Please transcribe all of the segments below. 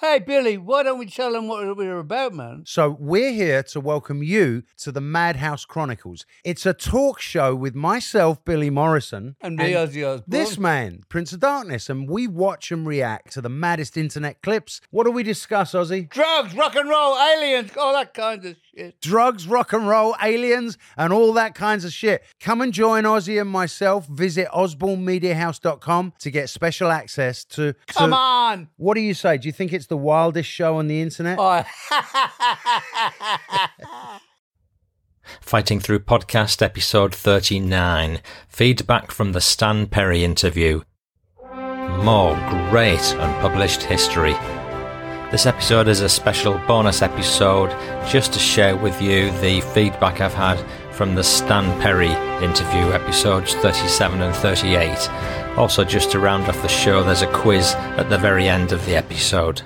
Hey, Billy, why don't we tell them what we're about, man? So, we're here to welcome you to the Madhouse Chronicles. It's a talk show with myself, Billy Morrison, And me, Ozzy Osbourne. this man, Prince of Darkness, and we watch and react to the maddest internet clips. What do we discuss, Ozzy? Drugs, rock and roll, aliens, all that kind of shit. Drugs, rock and roll, aliens, and all that kinds of shit. Come and join Ozzy and myself. Visit osbornemediahouse.com to get special access to. to- Come on! What do you say? Do you think it's the wildest show on the internet? Oh, Fighting Through Podcast, episode 39. Feedback from the Stan Perry interview. More great unpublished history. This episode is a special bonus episode just to share with you the feedback I've had from the Stan Perry interview, episodes 37 and 38. Also, just to round off the show, there's a quiz at the very end of the episode.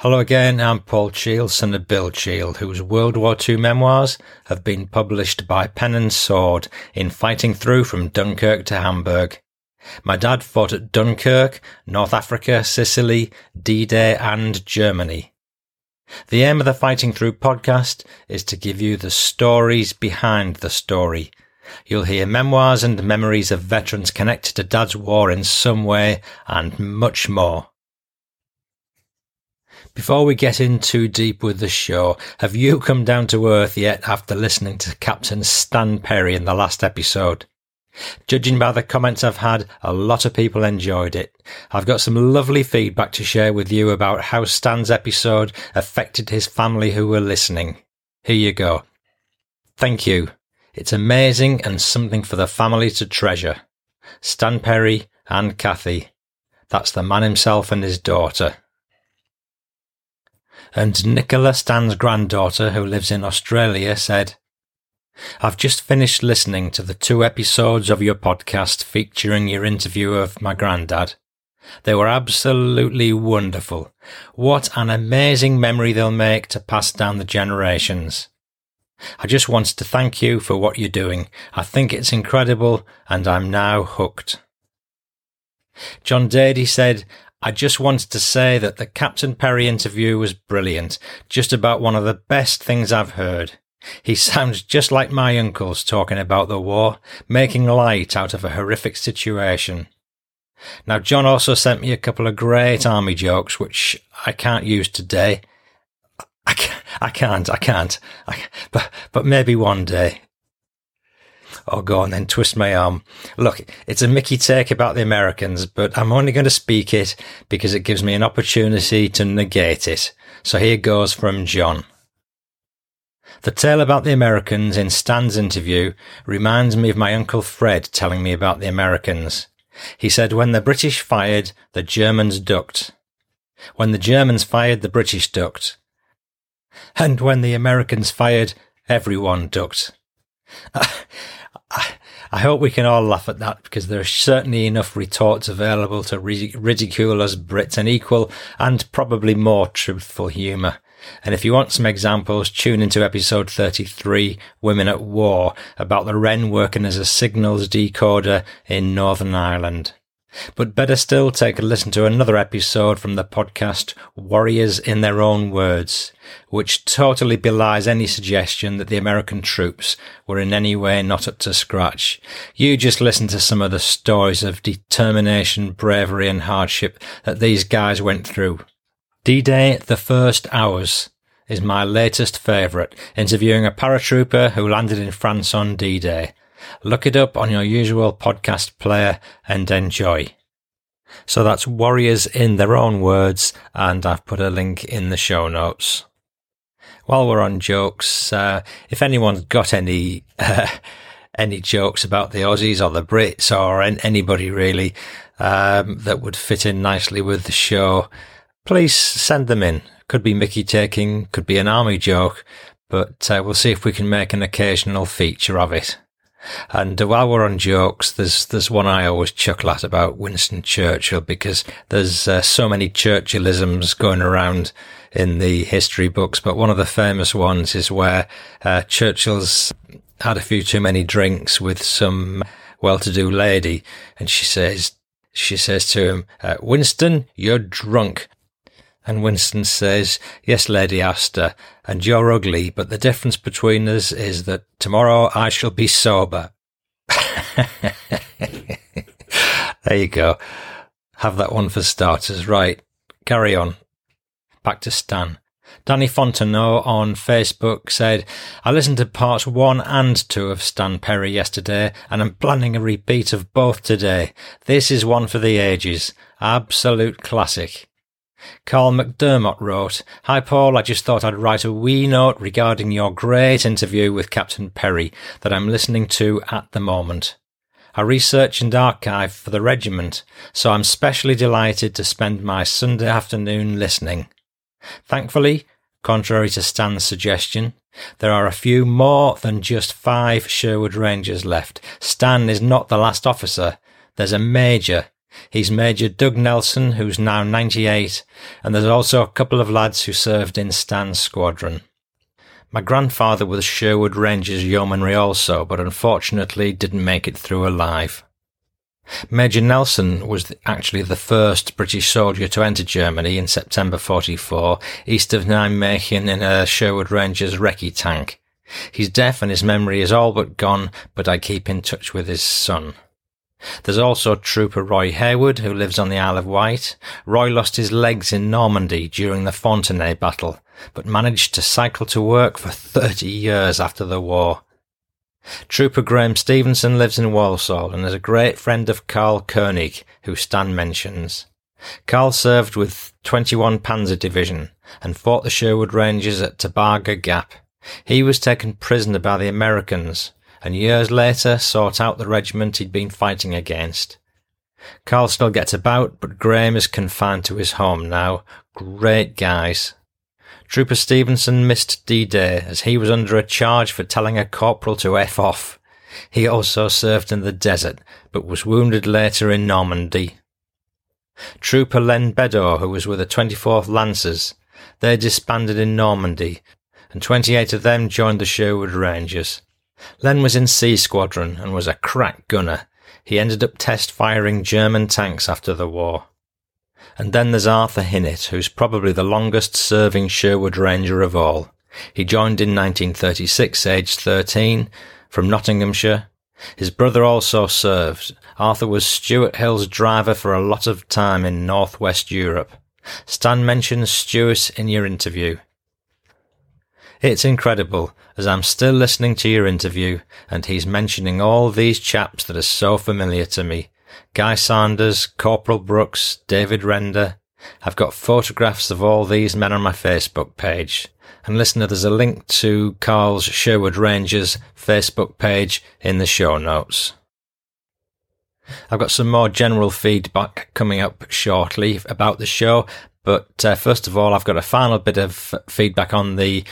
Hello again, I'm Paul Cheall, son of Bill Cheall, whose World War II memoirs have been published by Pen and Sword in Fighting Through from Dunkirk to Hamburg. My dad fought at Dunkirk, North Africa, Sicily, D-Day and Germany. The aim of the Fighting Through podcast is to give you the stories behind the story. You'll hear memoirs and memories of veterans connected to Dad's war in some way and much more. Before we get in too deep with the show, have you come down to earth yet after listening to Captain Stan Perry in the last episode? Judging by the comments I've had, a lot of people enjoyed it. I've got some lovely feedback to share with you about how Stan's episode affected his family who were listening. Here you go. Thank you. It's amazing and something for the family to treasure. Stan Perry and Kathy. That's the man himself and his daughter. And Nicola Stan's granddaughter, who lives in Australia, said, I've just finished listening to the two episodes of your podcast featuring your interview of my granddad. They were absolutely wonderful. What an amazing memory they'll make to pass down the generations. I just wanted to thank you for what you're doing. I think it's incredible and I'm now hooked. John Dady said, I just wanted to say that the Captain Perry interview was brilliant, just about one of the best things I've heard. He sounds just like my uncles talking about the war, making light out of a horrific situation. Now, John also sent me a couple of great army jokes, which I can't use today. I can't, I can't, I can't, I, but, but maybe one day. Oh, go on then, twist my arm. Look, it's a Mickey take about the Americans, but I'm only going to speak it because it gives me an opportunity to negate it. So here goes from John. The tale about the Americans in Stan's interview reminds me of my Uncle Fred telling me about the Americans. He said when the British fired, the Germans ducked. When the Germans fired, the British ducked. And when the Americans fired, everyone ducked. I hope we can all laugh at that because there are certainly enough retorts available to ridicule us Brits and equal and probably more truthful humour. And if you want some examples, tune into episode 33, Women at War, about the Wren working as a signals decoder in Northern Ireland. But better still, take a listen to another episode from the podcast Warriors in Their Own Words, which totally belies any suggestion that the American troops were in any way not up to scratch. You just listen to some of the stories of determination, bravery and hardship that these guys went through. D-Day, the first hours, is my latest favourite, interviewing a paratrooper who landed in France on D-Day. Look it up on your usual podcast player and enjoy. So that's Warriors in their own words, and I've put a link in the show notes. While we're on jokes, uh, if anyone's got any uh, any jokes about the Aussies or the Brits or anybody really um, that would fit in nicely with the show, please send them in. Could be Mickey taking, could be an army joke, but uh, we'll see if we can make an occasional feature of it. And while we're on jokes, there's there's one I always chuckle at about Winston Churchill because there's uh, so many Churchillisms going around in the history books. But one of the famous ones is where uh, Churchill's had a few too many drinks with some well-to-do lady, and she says, She says to him, uh, Winston, you're drunk. And Winston says, Yes, Lady Astor, and you're ugly, but the difference between us is that tomorrow I shall be sober. there you go. Have that one for starters. Right. Carry on. Back to Stan. Danny Fontenot on Facebook said, I listened to parts one and two of Stan Perry yesterday, and I'm planning a repeat of both today. This is one for the ages. Absolute classic. Carl McDermott wrote, Hi Paul, I just thought I'd write a wee note regarding your great interview with Captain Perry that I'm listening to at the moment. I research and archive for the regiment, so I'm specially delighted to spend my Sunday afternoon listening. Thankfully, contrary to Stan's suggestion, there are a few more than just five Sherwood Rangers left. Stan is not the last officer. There's a major. He's Major Doug Nelson, who's now 98, and there's also a couple of lads who served in Stan's squadron. My grandfather was Sherwood Rangers Yeomanry also, but unfortunately didn't make it through alive. Major Nelson was actually the first British soldier to enter Germany in September 44, east of Nijmegen in a Sherwood Rangers recce tank. He's deaf and his memory is all but gone, but I keep in touch with his son. There's also Trooper Roy Hayward, who lives on the Isle of Wight. Roy lost his legs in Normandy during the Fontenay battle, but managed to cycle to work for 30 years after the war. Trooper Graham Stevenson lives in Walsall and is a great friend of Karl Koenig, who Stan mentions. Karl served with 21 Panzer Division and fought the Sherwood Rangers at Tebaga Gap. He was taken prisoner by the Americans and years later sought out the regiment he'd been fighting against. Karl still gets about, but Graham is confined to his home now. Great guys. Trooper Stevenson missed D-Day as he was under a charge for telling a corporal to F off. He also served in the desert, but was wounded later in Normandy. Trooper Len Beddoe, who was with the 24th Lancers, they disbanded in Normandy, and 28 of them joined the Sherwood Rangers. Len was in C Squadron and was a crack gunner. He ended up test firing German tanks after the war. And then there's Arthur Hinnett, who's probably the longest serving Sherwood Ranger of all. He joined in 1936, aged 13, from Nottinghamshire. His brother also served. Arthur was Stuart Hill's driver for a lot of time in northwest Europe. Stan mentions Stuart in your interview. It's incredible, as I'm still listening to your interview, and he's mentioning all these chaps that are so familiar to me. Guy Sanders, Corporal Brooks, David Render. I've got photographs of all these men on my Facebook page. And listener, there's a link to Carl's Sherwood Rangers Facebook page in the show notes. I've got some more general feedback coming up shortly about the show, but uh, first of all, I've got a final bit of feedback on the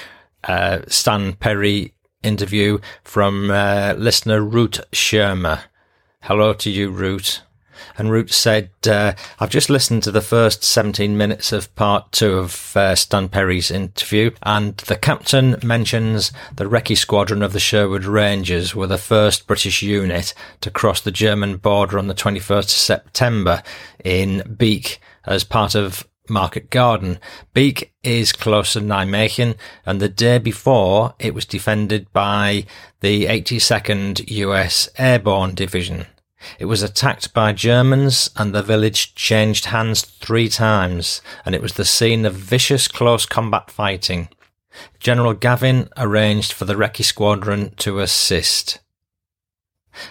uh, Stan Perry interview from uh, listener Ruud Shermer. Hello to you, Ruud. And Ruud said, uh, I've just listened to the first 17 minutes of part two of uh, Stan Perry's interview, and the captain mentions the recce squadron of the Sherwood Rangers were the first British unit to cross the German border on the 21st of September in Beek as part of Market Garden. Beek is close to Nijmegen, and the day before it was defended by the 82nd US Airborne Division. It was attacked by Germans and the village changed hands three times, and it was the scene of vicious close combat fighting. General Gavin arranged for the Recce Squadron to assist.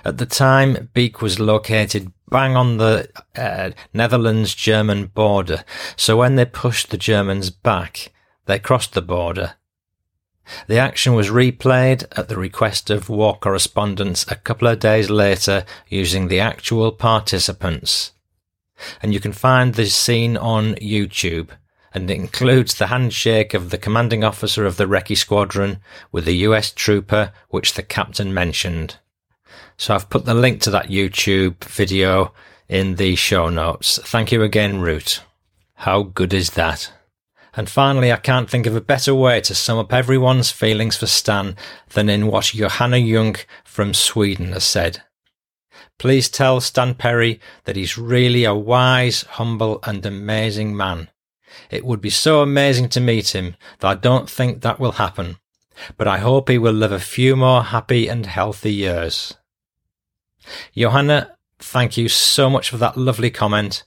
At the time, Beek was located bang on the uh, Netherlands German border, so when they pushed the Germans back, they crossed the border. The action was replayed at the request of war correspondents a couple of days later using the actual participants. And you can find this scene on YouTube, and it includes the handshake of the commanding officer of the Recce Squadron with the US trooper which the captain mentioned. So I've put the link to that YouTube video in the show notes. Thank you again, Ruud. How good is that? And finally, I can't think of a better way to sum up everyone's feelings for Stan than in what Johanna Jung from Sweden has said. Please tell Stan Perry that he's really a wise, humble, and amazing man. It would be so amazing to meet him that I don't think that will happen, but I hope he will live a few more happy and healthy years. Johanna, thank you so much for that lovely comment.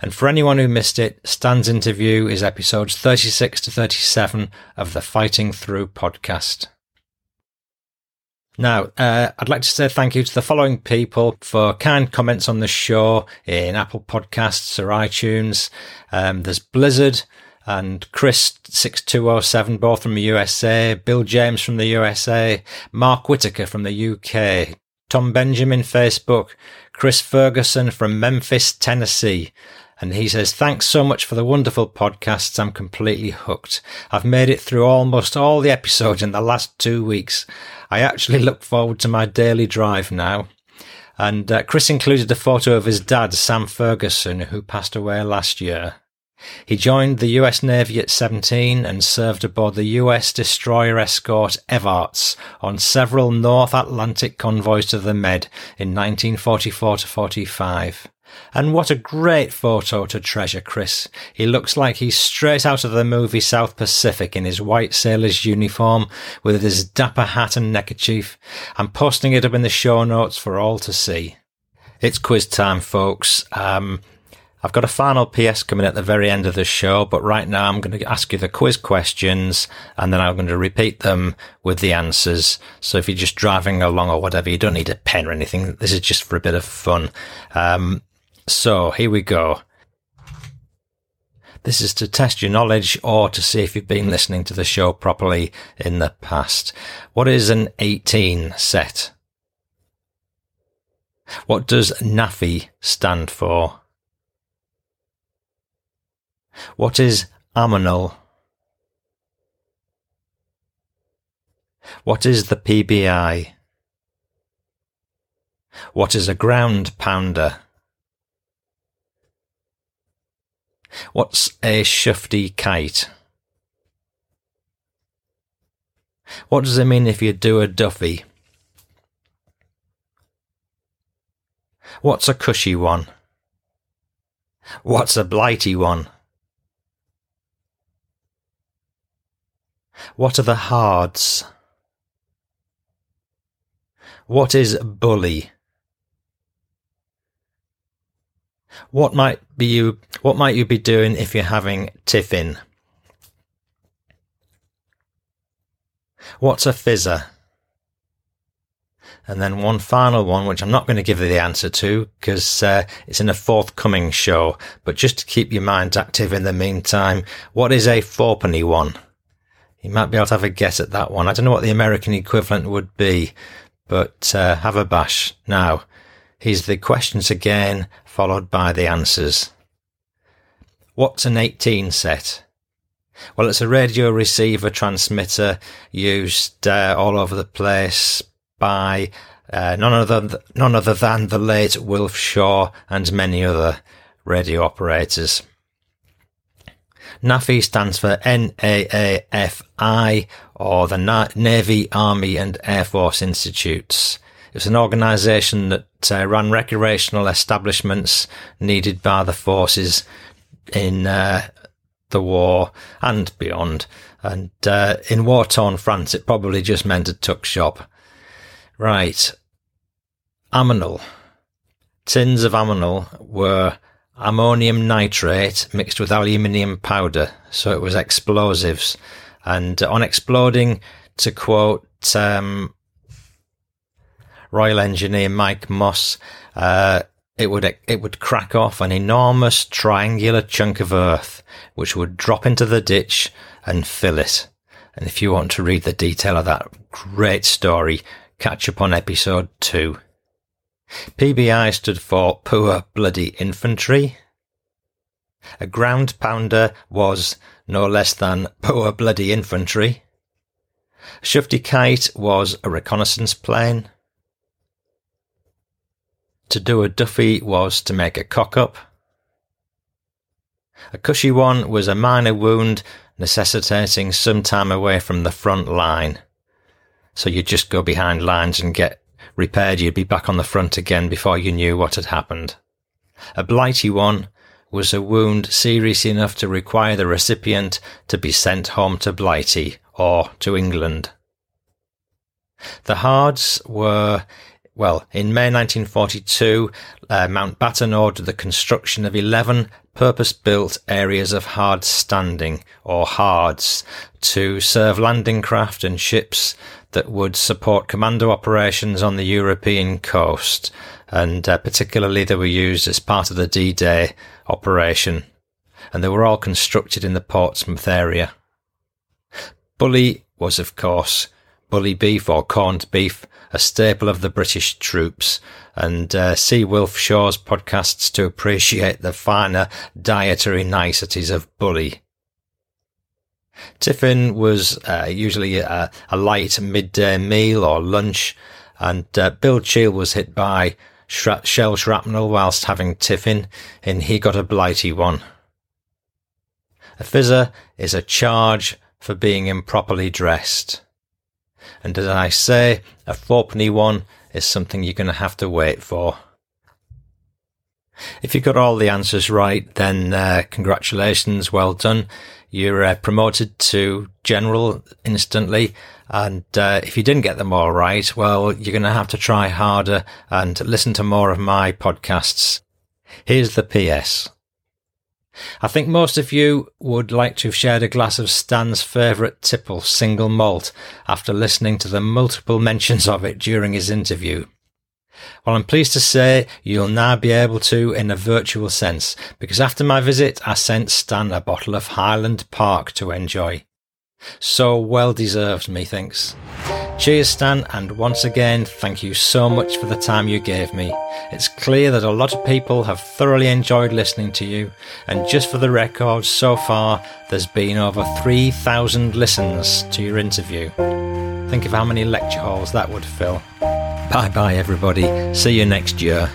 And for anyone who missed it, Stan's interview is episodes 36 to 37 of the Fighting Through podcast. Now, uh, I'd like to say thank you to the following people for kind comments on the show in Apple Podcasts or iTunes. Um, there's Blizzard and Chris6207, both from the USA, Bill James from the USA, Mark Whitaker from the UK, Tom Benjamin Facebook, Chris Ferguson from Memphis, Tennessee. And he says, thanks so much for the wonderful podcasts. I'm completely hooked. I've made it through almost all the episodes in the last two weeks. I actually look forward to my daily drive now. And uh, Chris included a photo of his dad, Sam Ferguson, who passed away last year. He joined the US Navy at 17 and served aboard the US destroyer escort Evarts on several North Atlantic convoys to the Med in 1944 to 45. And what a great photo to treasure, Chris. He looks like he's straight out of the movie South Pacific in his white sailor's uniform with his dapper hat and neckerchief. I'm posting it up in the show notes for all to see. It's quiz time, folks. Um, I've got a final PS coming at the very end of the show, but right now I'm going to ask you the quiz questions and then I'm going to repeat them with the answers. So if you're just driving along or whatever, you don't need a pen or anything. This is just for a bit of fun. Um, so here we go. This is to test your knowledge or to see if you've been listening to the show properly in the past. What is an 18 set? What does NAAFI stand for? What is ammonal? What is the PBI? What is a ground pounder? What's a shufti kite? What does it mean if you do a duffy? What's a cushy one? What's a blighty one? What are the hards? What is bully? What might be you what might you be doing if you're having tiffin? What's a fizzer? And then one final one, which I'm not going to give you the answer to because uh, it's in a forthcoming show, but just to keep your mind active in the meantime, what is a fourpenny one? You might be able to have a guess at that one. I don't know what the American equivalent would be, but uh, have a bash. Now, here's the questions again, followed by the answers. What's an 18 set? Well, it's a radio receiver transmitter used uh, all over the place by uh, none other none other than the late Wilf Shaw and many other radio operators. NAAFI stands for NAAFI or the Na- Navy, Army and Air Force Institutes. It's an organisation that uh, ran recreational establishments needed by the forces in uh, the war and beyond. And uh, in war-torn France, it probably just meant a tuck shop. Right. Ammonal. Tins of ammonal were ammonium nitrate mixed with aluminium powder. So it was explosives. And on exploding, to quote um, Royal Engineer Mike Moss, uh, it would it would crack off an enormous triangular chunk of earth, which would drop into the ditch and fill it. And if you want to read the detail of that great story, catch up on episode two. PBI stood for Poor Bloody Infantry. A ground pounder was no less than Poor Bloody Infantry. Shufti Kite was a reconnaissance plane. To do a Duffy was to make a cock up. A cushy one was a minor wound necessitating some time away from the front line. So you just go behind lines and get repaired, you'd be back on the front again before you knew what had happened. A blighty one was a wound serious enough to require the recipient to be sent home to Blighty or to England. The Hards were, well, in May 1942, uh, Mountbatten ordered the construction of 11 purpose-built areas of hard standing, or hards, to serve landing craft and ships that would support commando operations on the European coast, and uh, particularly they were used as part of the D-Day operation, and they were all constructed in the Portsmouth area. Bully was, of course, bully beef or corned beef, a staple of the British troops, and uh, see Wilf Shaw's podcasts to appreciate the finer dietary niceties of bully. Tiffin was uh, usually a, a, light midday meal or lunch, and uh, Bill Cheall was hit by shra- shell shrapnel whilst having tiffin, and he got a blighty one. A fizzer is a charge for being improperly dressed. And as I say, a fourpenny one is something you're going to have to wait for. If you got all the answers right, then uh, congratulations, well done. You're uh, promoted to general instantly. And uh, if you didn't get them all right, well, you're going to have to try harder and listen to more of my podcasts. Here's the PS. I think most of you would like to have shared a glass of Stan's favourite tipple single malt after listening to the multiple mentions of it during his interview. Well, I'm pleased to say you'll now be able to in a virtual sense, because after my visit, I sent Stan a bottle of Highland Park to enjoy. So well deserved, methinks. Cheers, Stan, and once again, thank you so much for the time you gave me. It's clear that a lot of people have thoroughly enjoyed listening to you, and just for the record, so far, there's been over 3,000 listens to your interview. Think of how many lecture halls that would fill. Bye bye, everybody. See you next year.